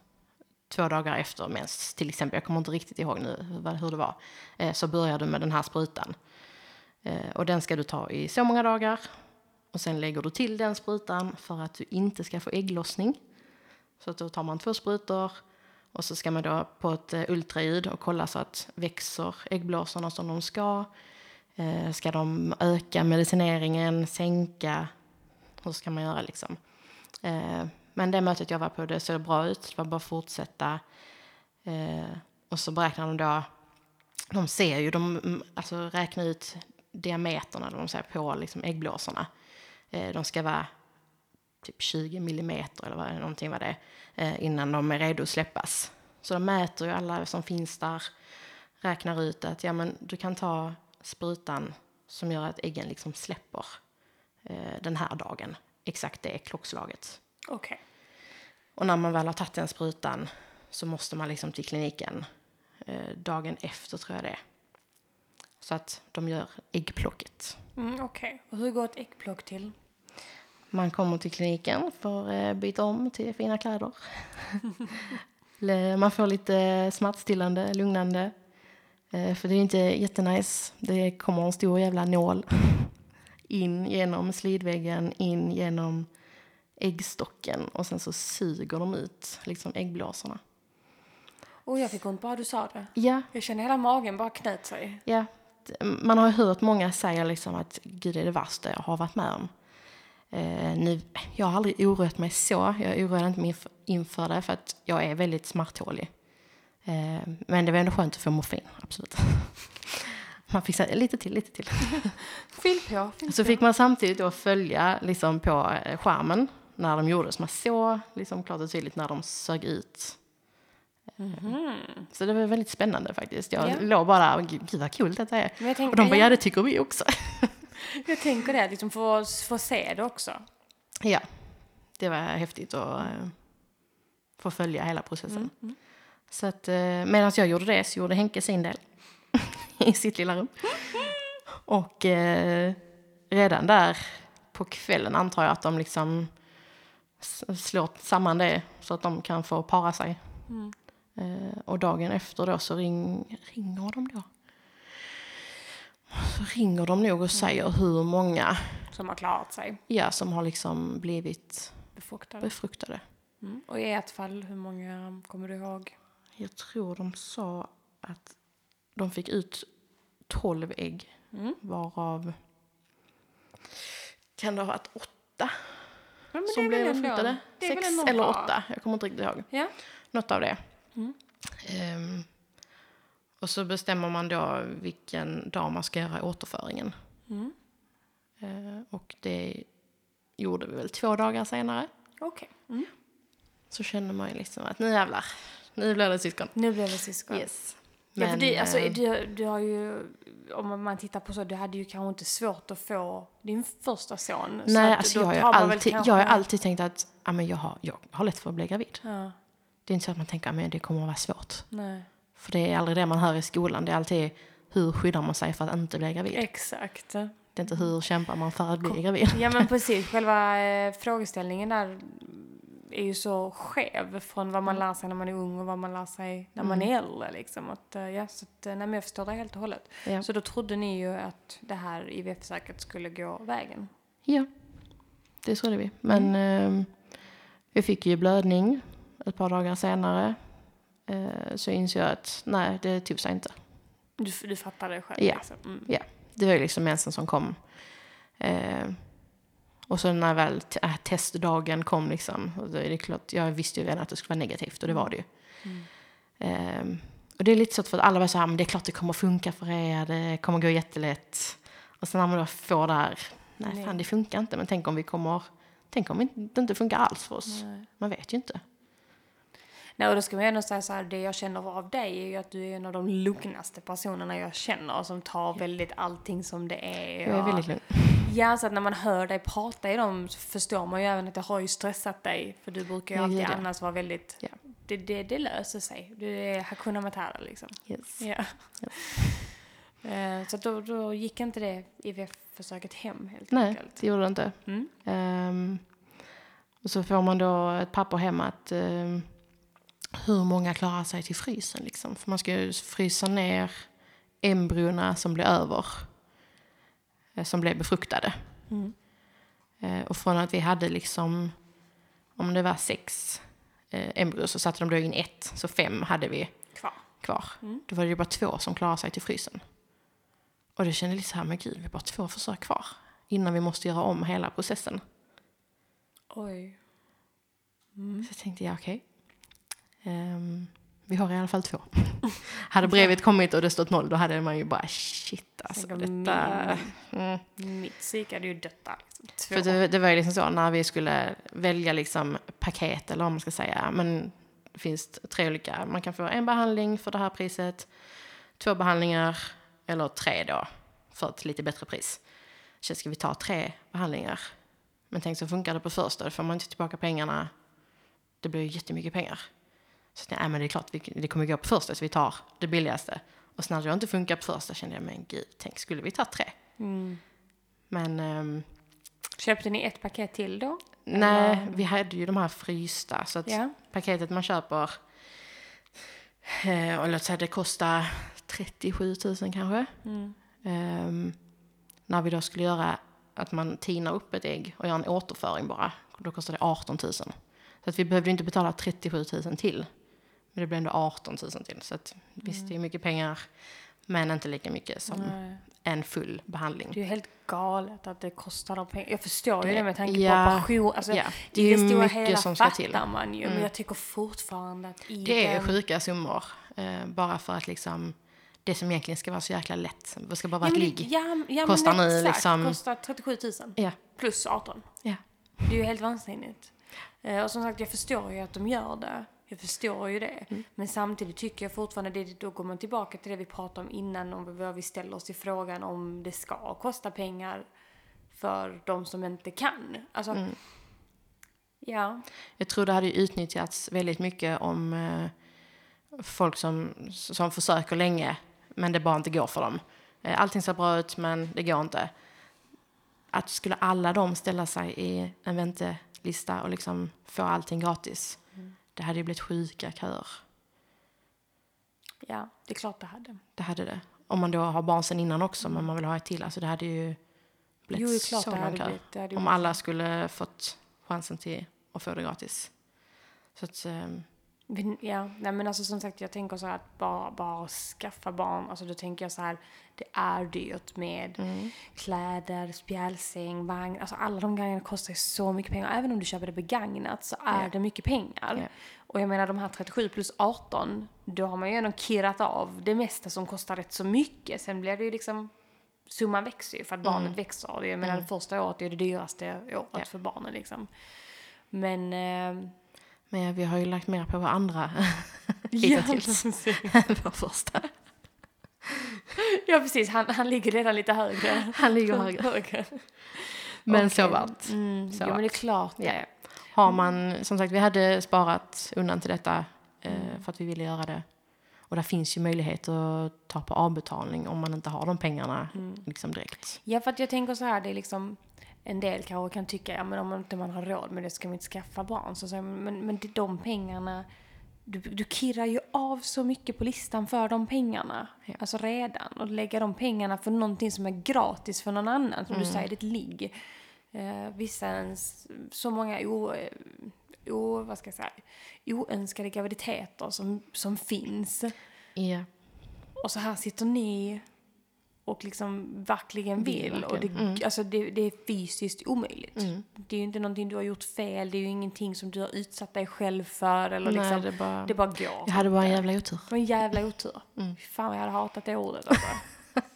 B: två dagar efter mens, till exempel, jag kommer inte riktigt ihåg nu hur det var, eh, så börjar du med den här sprutan. Eh, och den ska du ta i så många dagar. Och sen lägger du till den sprutan för att du inte ska få ägglossning. Så att då tar man två sprutor Och så ska man då på ett eh, ultraljud och kolla så att växer äggblåsorna som de ska. Eh, ska de öka medicineringen, sänka? Hur ska man göra liksom? Eh, men det mötet jag var på, det såg bra ut. Det var bara att fortsätta. Eh, och så beräknar de då, de ser ju, de mm, alltså räknar ut diameterna de säger, på liksom äggblåsorna. Eh, de ska vara typ 20 millimeter eller vad, någonting var det eh, innan de är redo att släppas. Så de mäter ju alla som finns där, räknar ut att ja, men du kan ta sprutan som gör att äggen liksom släpper eh, den här dagen, exakt det klockslaget.
A: Okej.
B: Och när man väl har tagit den sprutan så måste man liksom till kliniken eh, dagen efter tror jag det är. Så att de gör äggplocket.
A: Mm, Okej. Och hur går ett äggplock till?
B: Man kommer till kliniken för eh, byta om till fina kläder. (laughs) Man får lite smärtstillande, lugnande. Eh, för det är inte jättenice. Det kommer en stor jävla nål (laughs) in genom slidväggen, in genom äggstocken och sen så suger de ut liksom äggblåsorna.
A: Och jag fick ont bara du sa det.
B: Ja,
A: Jag känner hela magen bara knöt sig.
B: ja. Man har hört många säga liksom att gud det är det värsta jag har varit med om. Eh, nu, jag har aldrig oroat mig så. Jag oroade inte mig inf- inför det för att jag är väldigt smärttålig. Eh, men det var ändå skönt att få morfin, absolut. (laughs) Man fick säga lite till, lite till. (laughs)
A: Fyll på, fyll
B: Så fick man samtidigt då följa liksom på eh, skärmen när de gjorde. Så man såg liksom klart och tydligt när de sög ut. Så det var väldigt spännande faktiskt. Jag
A: Ja.
B: låg bara, gud vad kul detta är. Och de bara,
A: ja
B: det tycker vi också. (laughs) (laughs)
A: jag tänker det, liksom få, få se det också.
B: ja, det var häftigt att eh, få följa hela processen. Så att eh, medan jag gjorde det så gjorde Henke sin del (laughs) i sitt lilla rum. (laughs) Och eh, redan där på kvällen antar jag att de liksom slår samman det så att de kan få para sig. Eh, och dagen efter då så ring, ringer de då. Så ringer de nog och säger hur många
A: Som har klarat sig.
B: ja, som har liksom blivit
A: Befruktade.
B: befruktade.
A: Mm. Och i ett fall, hur många kommer du ihåg?
B: Jag tror de sa att de fick ut 12 ägg,
A: Mm.
B: varav kan det ha varit åtta
A: Ja,
B: som blev befruktade? Sex eller åtta, jag kommer inte riktigt ihåg.
A: Ja.
B: Något av det.
A: Mm.
B: Ehm, och så bestämmer man då vilken dag man ska göra återföringen.
A: Mm.
B: Eh, och det gjorde vi väl två dagar senare.
A: Okej. Mm.
B: Så kände man ju liksom att nu jävlar, nu blir det syskon.
A: Nu blev det syskon.
B: Yes.
A: Ja, för det, alltså,
B: eh,
A: du, du har ju, om man tittar på så, du hade ju kanske inte svårt att få din första son. så
B: Nej,
A: att
B: alltså jag, har alltid,
A: kanske-
B: jag har alltid tänkt att ja, men jag, har, jag har lätt för att bli gravid.
A: Ja,
B: Det är inte så att man tänker att det kommer att vara svårt.
A: nej.
B: För det är aldrig det man hör i skolan. Det är alltid hur skyddar man sig för att inte bli gravid.
A: Exakt.
B: Det är inte hur kämpar man för att bli gravid.
A: Ja men (laughs) precis, själva eh, frågeställningen där är ju så skev från vad man lär sig när man är ung och vad man lär sig när man är äldre. Liksom. Att, eh, ja, så att, eh, nej, men jag förstår det helt och hållet.
B: Ja.
A: Så då trodde ni ju att det här IVF-säkert skulle gå vägen.
B: Ja, det trodde vi. Men eh, vi fick ju blödning ett par dagar senare. Eh, så insåg jag att nej, det tog sig inte.
A: Du, du fattar det själv?
B: Ja.
A: Liksom. Mm.
B: Ja, det var ju liksom mensen som kom. Eh, och så när väl äh, testdagen kom liksom, och då är det klart, jag visste ju redan att det skulle vara negativt och det var det ju. Eh, och det är lite så för att alla var så här, men det är klart det kommer funka för er, det kommer gå jättelätt. Och sen när man då får det här, nej
A: Nej.
B: fan det funkar inte, men tänk om vi kommer, tänk om det inte funkar alls för oss.
A: Nej.
B: Man vet ju inte.
A: Nej, och då ska man ju ändå säga så här, det jag känner av dig är ju att du är en av de lugnaste personerna jag känner som tar väldigt allting som det är.
B: Jag är väldigt lugn.
A: Ja, så att när man hör dig prata i dem så förstår man ju även att det har ju stressat dig. För du brukar ju alltid
B: ja.
A: annars vara väldigt,
B: Ja.
A: det, det, det löser sig. Du är Hakuna Matata liksom.
B: Yes.
A: Ja. Eh, så då, då gick inte det IVF-försöket hem helt
B: Nej,
A: enkelt.
B: det gjorde det inte.
A: Mm.
B: Ehm, och så får man då ett papper hem att ehm, hur många klarar sig till frysen liksom. För man ska ju frysa ner embryona som blir över. eh, Som blev befruktade.
A: Mm.
B: Eh, och från att vi hade liksom, om det var sex eh, embryo så satte de då in ett, så fem hade vi
A: Kvar.
B: kvar. Då var det ju bara två som klarade sig till frysen. Och det kände lite så här, men gud, vi har bara två försök kvar innan vi måste göra om hela processen.
A: Oj.
B: Så jag tänkte, ja okej. Ehm, vi har i alla fall två. (laughs) hade brevet kommit och det stått noll, då hade man ju bara shit alltså. Detta, mm.
A: Mitt psyk hade ju dött. Liksom.
B: För det, det var ju liksom så när vi skulle välja liksom paket eller vad man ska säga. Men det finns tre olika. Man kan få en behandling för det här priset, två behandlingar eller tre då för ett lite bättre pris. Så ska vi ta tre behandlingar? Men tänk så funkar det på första, då får man inte tillbaka pengarna. Det blir ju jättemycket pengar. Så nej, men det är klart, det kommer gå på första så vi tar det billigaste. Och sen när det inte funkar på första kände jag, men gud, tänk skulle vi ta tre?
A: Mm.
B: Men ehm,
A: Köpte ni ett paket till då?
B: Nej, vi hade ju de här frysta. Så att
A: Ja.
B: paketet man köper, eh, och låt säga det kostar 37 000 kanske.
A: Mm.
B: Ehm, när vi då skulle göra att man tinar upp ett ägg och gör en återföring bara, då kostar det 18 000. Så att vi behövde inte betala 37 000 till. Men det blev ändå 18 000 till. Så att visst, det är mycket pengar, men inte lika mycket som
A: Nej.
B: en full behandling.
A: Det är ju helt galet att det kostar de pengar. Jag förstår ju det med tanke
B: Ja.
A: på operation. Alltså,
B: Ja,
A: det
B: det är
A: det stora
B: mycket
A: hela
B: som ska till.
A: man ju. Men jag tycker fortfarande att i
B: Det är
A: den...
B: sjuka summor. Eh, bara för att liksom, det som egentligen ska vara så jäkla lätt, det ska bara vara
A: ja,
B: ett ligg.
A: ja, ja,
B: Kostar nu liksom-
A: Kostar 37 000.
B: Ja.
A: Plus 18.
B: Ja.
A: Det är ju helt vansinnigt. Eh, Och som sagt, jag förstår ju att de gör det. Jag förstår ju det.
B: Mm.
A: Men samtidigt tycker jag fortfarande, det, då går man tillbaka till det vi pratade om innan, om vad vi ställer oss i frågan om det ska kosta pengar för de som inte kan. Alltså,
B: Mm.
A: ja.
B: Jag tror det hade utnyttjats väldigt mycket om eh, folk som, som försöker länge, men det bara inte går för dem. Eh, allting ser bra ut, men det går inte. Att skulle alla de ställa sig i en väntelista och liksom få allting gratis, det hade ju blivit sjuka köer.
A: Ja, det är klart det hade.
B: Det hade det. Om man då har barn sen innan också, men man vill ha ett till. Alltså det hade ju blivit
A: Jo, klart
B: så
A: det hade blivit. Det hade
B: Om
A: blivit.
B: alla skulle fått chansen till att få det gratis. Så att,
A: Men, Ja, nej men alltså som sagt jag tänker så här att bara, bara skaffa barn, alltså då tänker jag så här, det är dyrt med
B: mm.
A: kläder, spjälsäng, vagn, alltså alla de grejerna kostar ju så mycket pengar. Även om du köper det begagnat så är
B: Ja.
A: det mycket pengar.
B: Ja.
A: Och jag menar de här 37 plus 18, då har man ju ändå kirrat av det mesta som kostar rätt så mycket. Sen blir det ju liksom, summan växer ju för att barnet växer. Och Jag menar det första året är det dyraste året
B: Mm. Ja.
A: för barnen liksom. Men... Eh,
B: Men vi har ju lagt mer på vår andra (laughs) hittills (laughs) vår första.
A: Ja precis, han, han ligger redan lite högre.
B: Han ligger högre. (laughs)
A: högre.
B: Men
A: Okej.
B: så vart.
A: Mm,
B: Så
A: jo men det är klart
B: Ja. Har man, som sagt, vi hade sparat undan till detta eh,
A: Mm.
B: för att vi ville göra det. Och där finns ju möjlighet att ta på avbetalning om man inte har de pengarna
A: Mm.
B: liksom direkt.
A: Ja för att jag tänker så här, det är liksom en del kanske kan tycka, ja men om inte man har råd med det ska man inte skaffa barn. Så, så, men, men de pengarna, du, du kirrar ju av så mycket på listan för de pengarna.
B: Ja.
A: Alltså redan. Och lägga de pengarna för någonting som är gratis för någon annan. Som du säger, ett ligg. Eh, vissa ens, så många o, o, vad ska jag säga, oönskade graviditeter som, som finns.
B: Ja.
A: Och så här sitter ni och liksom verkligen
B: Vill
A: vill. Och det.
B: Mm.
A: alltså det, det är fysiskt omöjligt.
B: Mm.
A: Det är ju inte någonting du har gjort fel, det är ju ingenting som du har utsatt dig själv för. Eller
B: Nej,
A: liksom,
B: det bara...
A: det bara går.
B: Jag hade bara en jävla otur.
A: Det var en jävla otur.
B: Mm.
A: Fan vad jag hade hatat det ordet. Alltså. (laughs)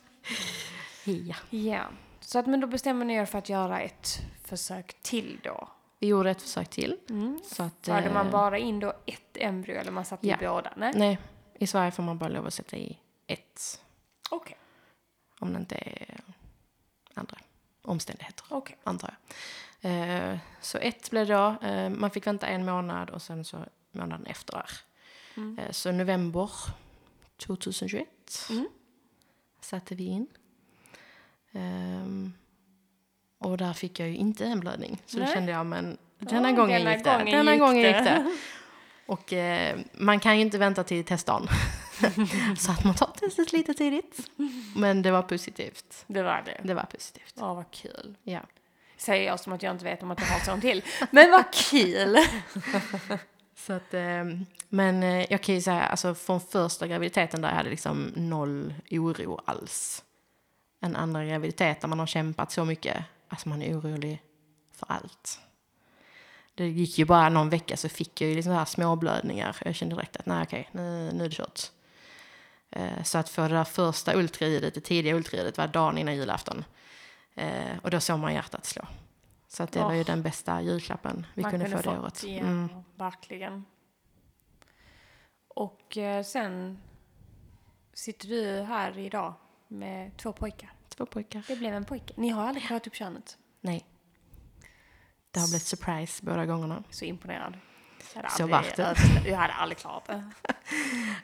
B: Ja.
A: ja. Så att, men då bestämmer ni er för att göra ett försök till då.
B: Vi gjorde ett försök till.
A: Mm.
B: Så att,
A: Förde man
B: eh,
A: bara in då ett embryo eller man satte
B: Ja.
A: i båda? Nej?
B: Nej, i Sverige får man bara lov att sätta i ett.
A: Okej.
B: Om det inte är andra omständigheter,
A: Okej.
B: antar jag. Eh, så ett blev det då. Eh, man fick vänta en månad och sen så månaden efter där.
A: Mm.
B: Eh, så november 2021
A: Mm.
B: satte vi in. Ehm, och där fick jag ju inte en blödning. Så då
A: Nej.
B: kände jag, men denna gången
A: denna
B: gick det.
A: gången
B: Denna
A: gick
B: gången gick det. (laughs) Och man kan ju inte vänta till testdagen. (laughs) så att man tar testet lite tidigt. Men det var positivt.
A: Det var det.
B: Det var positivt.
A: Ja, vad kul.
B: Ja.
A: Säger jag som att jag inte vet om att jag har sånt till. Men vad kul! (laughs)
B: Så att, eh, men eh, jag kan ju säga, alltså från första graviditeten där jag hade liksom noll oro alls. En andra graviditet där man har kämpat så mycket, alltså man är orolig för allt. Det gick ju bara någon vecka så fick jag ju liksom här småblödningar. Jag kände direkt att nej okej, nu, nu är det kört. Eh, så att få det där första ultraljudet, det tidiga ultraljudet var dagen innan julafton. Eh, och då såg man hjärtat slå. Så att det var ju den bästa julklappen vi
A: Man
B: kunde få det året.
A: Ja,
B: Mm.
A: verkligen. Och eh, sen sitter du här idag med två pojkar.
B: Två pojkar.
A: Det blev en pojke. Ni har aldrig kollat upp könet.
B: Nej. Det har blivit surprise båda gångerna.
A: Så imponerad. Hade
B: Så vart det.
A: Jag hade aldrig klarat det.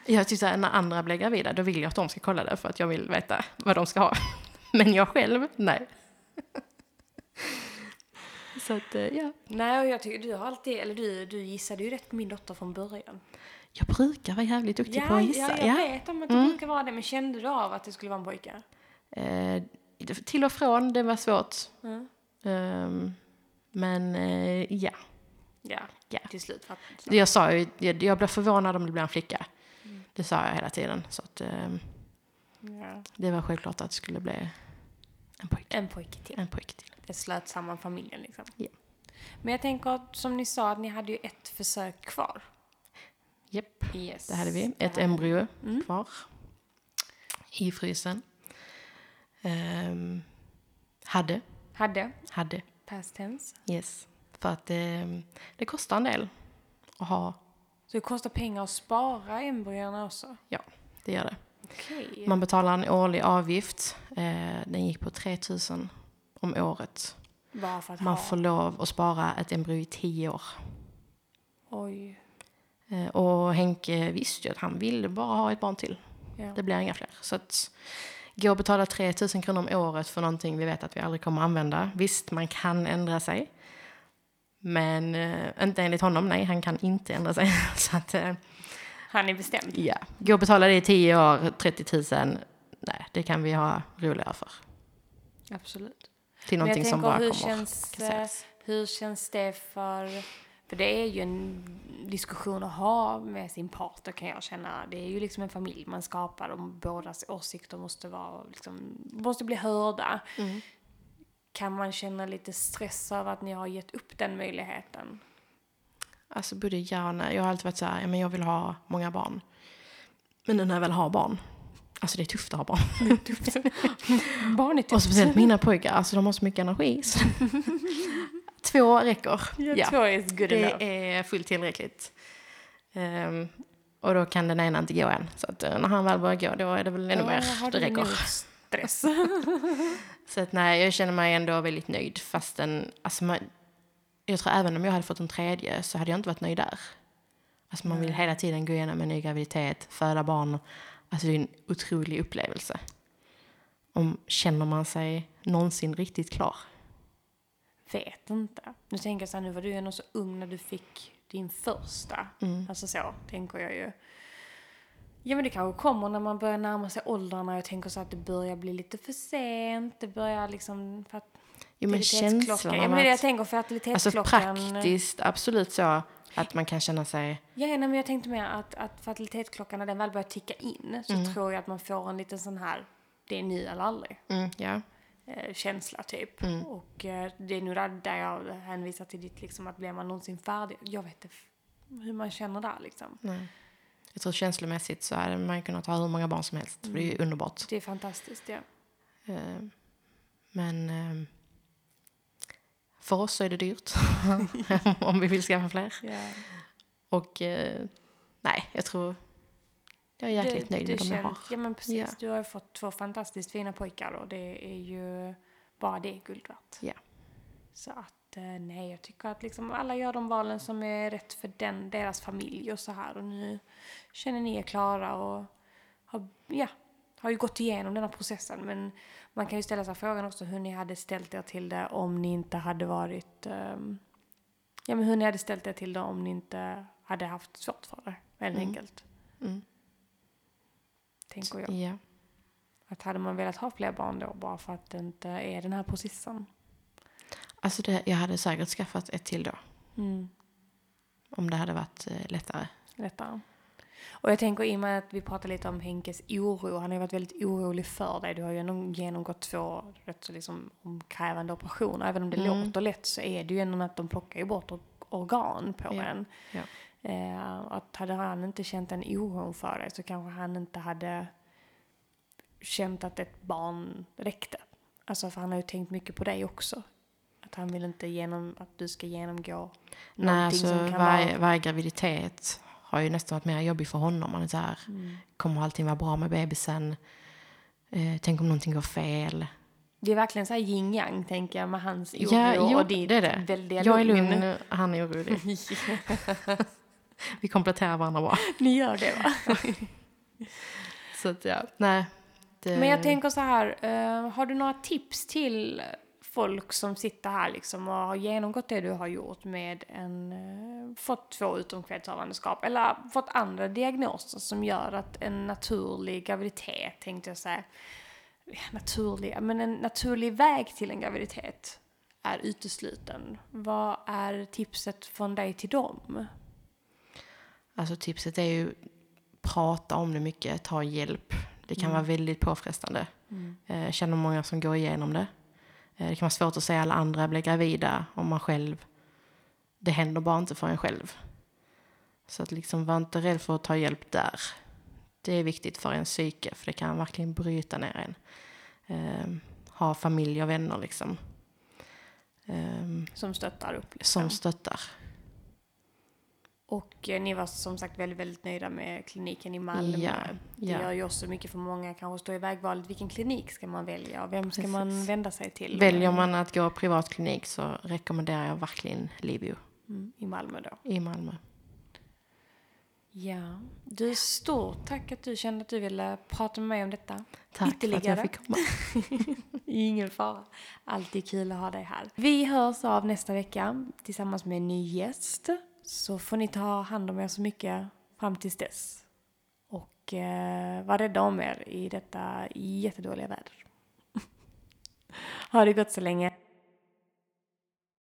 A: (laughs)
B: Jag tycker såhär, när andra blir gravida, då vill jag att de ska kolla det för att jag vill veta vad de ska ha. (laughs) Men jag själv, nej. (laughs) Så att, eh, ja.
A: Nej, och jag tycker du har alltid, eller du, du gissade ju rätt på min dotter från början.
B: Jag brukar vara jävligt duktig på att gissa.
A: ja, jag
B: Ja,
A: vet om att du brukar vara det, men kände du av att det skulle vara en pojke?
B: Eh, till och från, det var svårt.
A: Mm.
B: Ehm, men eh, ja.
A: Ja,
B: Ja.
A: till slut. Att,
B: Jag sa ju, jag, jag blev förvånad om det blev en flicka. Det sa jag hela tiden. Så att, ehm,
A: ja.
B: det var självklart att det skulle bli en pojke.
A: En pojke till.
B: En pojke till.
A: Det slöt samman familjen liksom.
B: Ja.
A: Men jag tänker, som ni sa, att ni hade ju ett försök kvar.
B: Japp.
A: Yes.
B: Det hade vi. Ett embryo
A: Mm.
B: kvar. I frysen. Ehm, hade.
A: Hade,
B: Hade.
A: past tense.
B: Yes. För att ehm, det kostar en del att ha.
A: Så det kostar pengar att spara embryona också?
B: Det gör det.
A: Okej.
B: Man betalar en årlig avgift. Eh, den gick på 3000 om året. Man
A: ha...
B: får lov att spara ett embryo i 10 år.
A: Oj.
B: Eh, och Henke visste ju att han ville bara ha ett barn till.
A: Ja.
B: Det blir inga fler. Så att gå och betala 3000 kronor om året för någonting vi vet att vi aldrig kommer använda. Visst, man kan ändra sig. Men eh, inte enligt honom, nej, han kan inte ändra sig. (laughs) Så att, eh,
A: Han är bestämd.
B: ja, gå och betala det i 10 år, 30 000, nej, det kan vi ha roligare för.
A: Absolut.
B: Till
A: Men jag
B: någonting som
A: tänker,
B: bara
A: hur
B: kommer
A: känns,
B: kasseras.
A: Hur känns det för... För det är ju en diskussion att ha med sin partner kan jag känna. Det är ju liksom en familj man skapar och bådas åsikter måste vara liksom, måste bli hörda.
B: Mm.
A: Kan man känna lite stress över att ni har gett upp den möjligheten?
B: Alltså både ja och nej. Jag har alltid varit så här, ja, men jag vill ha många barn. Men när jag väl har barn, alltså det är tufft att ha barn. (laughs)
A: Barn är
B: Och speciellt mina pojkar, alltså de har så mycket energi. Så (laughs) Två räcker. Ja,
A: tror it's good enough.
B: det är fullt tillräckligt. Ehm, och då kan den ena inte gå än. Så att eh, när han väl börjar gå, då är det väl ännu
A: Ja,
B: mer. Det räcker.
A: nog Stress. (laughs)
B: Så att nej, jag känner mig ändå väldigt nöjd. Fastän, alltså man, jag tror även om jag hade fått en tredje så hade jag inte varit nöjd där. Alltså man vill hela tiden gå igenom en ny graviditet, föda barn. Alltså det är en otrolig upplevelse. Om känner man sig någonsin riktigt klar?
A: Vet inte. Nu tänker jag så här, nu var du ändå så ung när du fick din första.
B: Mm.
A: Alltså så, tänker jag ju. Ja men det kanske kommer när man börjar närma sig åldrarna. Jag tänker så att det börjar bli lite för sent. Det börjar liksom... För att
B: Jo men känslan
A: Ja men det det jag
B: att,
A: tänker,
B: alltså
A: fertilitetsklockan.
B: praktiskt, absolut så att man kan känna sig,
A: Ja, nej, men jag tänkte mer att, att fertilitetsklockan när den väl börjar ticka in så
B: Mm.
A: tror jag att man får en liten sån här, det är nu eller aldrig.
B: mm,
A: eh, känsla typ.
B: Mm.
A: Och eh, det är nog där, där jag hänvisar till ditt liksom att blir man någonsin färdig? Jag vet inte hur man känner där liksom.
B: nej. Jag tror känslomässigt så hade man kunnat ha hur många barn som helst, för det är ju underbart.
A: Det är fantastiskt ja.
B: Eh, Men eh, för oss så är det dyrt (laughs) om vi vill skaffa fler.
A: ja.
B: Och eh, nej, jag tror jag är jäkligt nöjd med de jag har.
A: Ja men precis,
B: Ja.
A: du har ju fått två fantastiskt fina pojkar och det är ju bara det guld värt.
B: Ja.
A: Så att eh, nej, jag tycker att liksom alla gör de valen som är rätt för den, deras familj och så här. Och nu känner ni er klara och har, ja, har ju gått igenom den här processen. Men man kan ju ställa sig frågan också hur ni hade ställt er till det om ni inte hade varit... ehm, ja, men hur ni hade ställt er till det om ni inte hade haft svårt för det, helt
B: Mm.
A: enkelt.
B: Mm.
A: Tänker jag.
B: Ja.
A: Att hade man velat ha fler barn då bara för att det inte är den här processen.
B: Alltså det, jag hade säkert skaffat ett till då.
A: Mm.
B: om det hade varit eh, lättare.
A: lättare. Och jag tänker i och med att vi pratar lite om Henkes oro, han har ju varit väldigt orolig för dig. Du har ju genomgått två rätt så liksom omkrävande operationer. Även om det
B: Mm.
A: låter lätt så är det ju ändå att de plockar ju bort or- organ på
B: Ja,
A: en.
B: ja.
A: Eh, att hade han inte känt en oro för dig så kanske han inte hade känt att ett barn räckte. Alltså för han har ju tänkt mycket på dig också. Att han vill inte genom, att du ska genomgå
B: Nej,
A: någonting
B: alltså
A: som kan
B: varje,
A: vara...
B: varje graviditet har ju nästan varit mer jobbig för honom. Man är så här,
A: Mm.
B: kommer allting vara bra med bebisen? Eh, tänk om någonting går fel?
A: Det är verkligen så här yin yang tänker jag med hans oro
B: Ja, jo,
A: och ditt
B: det är det.
A: väldiga
B: Jag är lugn, han är orolig. (laughs) Vi kompletterar varandra bra.
A: Ni gör det va? (laughs)
B: Så att ja, nej. Det,
A: Men jag tänker så här, eh, har du några tips till folk som sitter här liksom och har genomgått det du har gjort med en, eh, fått två utomkvedshavandeskap eller fått andra diagnoser som gör att en naturlig graviditet, tänkte jag säga, naturlig, men en naturlig väg till en graviditet är utesluten. Vad är tipset från dig till dem?
B: Alltså tipset är ju prata om det mycket, ta hjälp. Det kan vara väldigt påfrestande. Eh, Jag känner många som går igenom det. Eh, Det kan vara svårt att säga alla andra blir gravida om man själv, det händer bara inte för en själv. Så att liksom var inte rädd för att ta hjälp där. Det är viktigt för en psyke för det kan verkligen bryta ner en. Eh, ha familj och vänner liksom. Eh,
A: Som stöttar upp. Liksom.
B: som stöttar.
A: Och eh, ni var som sagt väldigt, väldigt nöjda med kliniken i Malmö.
B: Ja,
A: Det
B: ja.
A: gör ju också mycket för många kanske stå i vägvalet. Vilken klinik ska man välja och vem ska
B: Precis.
A: man vända sig till?
B: Väljer man att gå privatklinik så rekommenderar jag verkligen Livio
A: Mm, I Malmö då.
B: i Malmö.
A: Ja. Du, stort tack att du kände att du ville prata med mig om detta.
B: Tack för att jag fick komma. (laughs)
A: Ingen fara. Alltid kul att ha dig här. Vi hörs av nästa vecka tillsammans med en ny gäst. Så får ni ta hand om er så mycket fram tills dess. Och eh, var rädda om er i detta jättedåliga väder. (laughs) ha det gott så länge.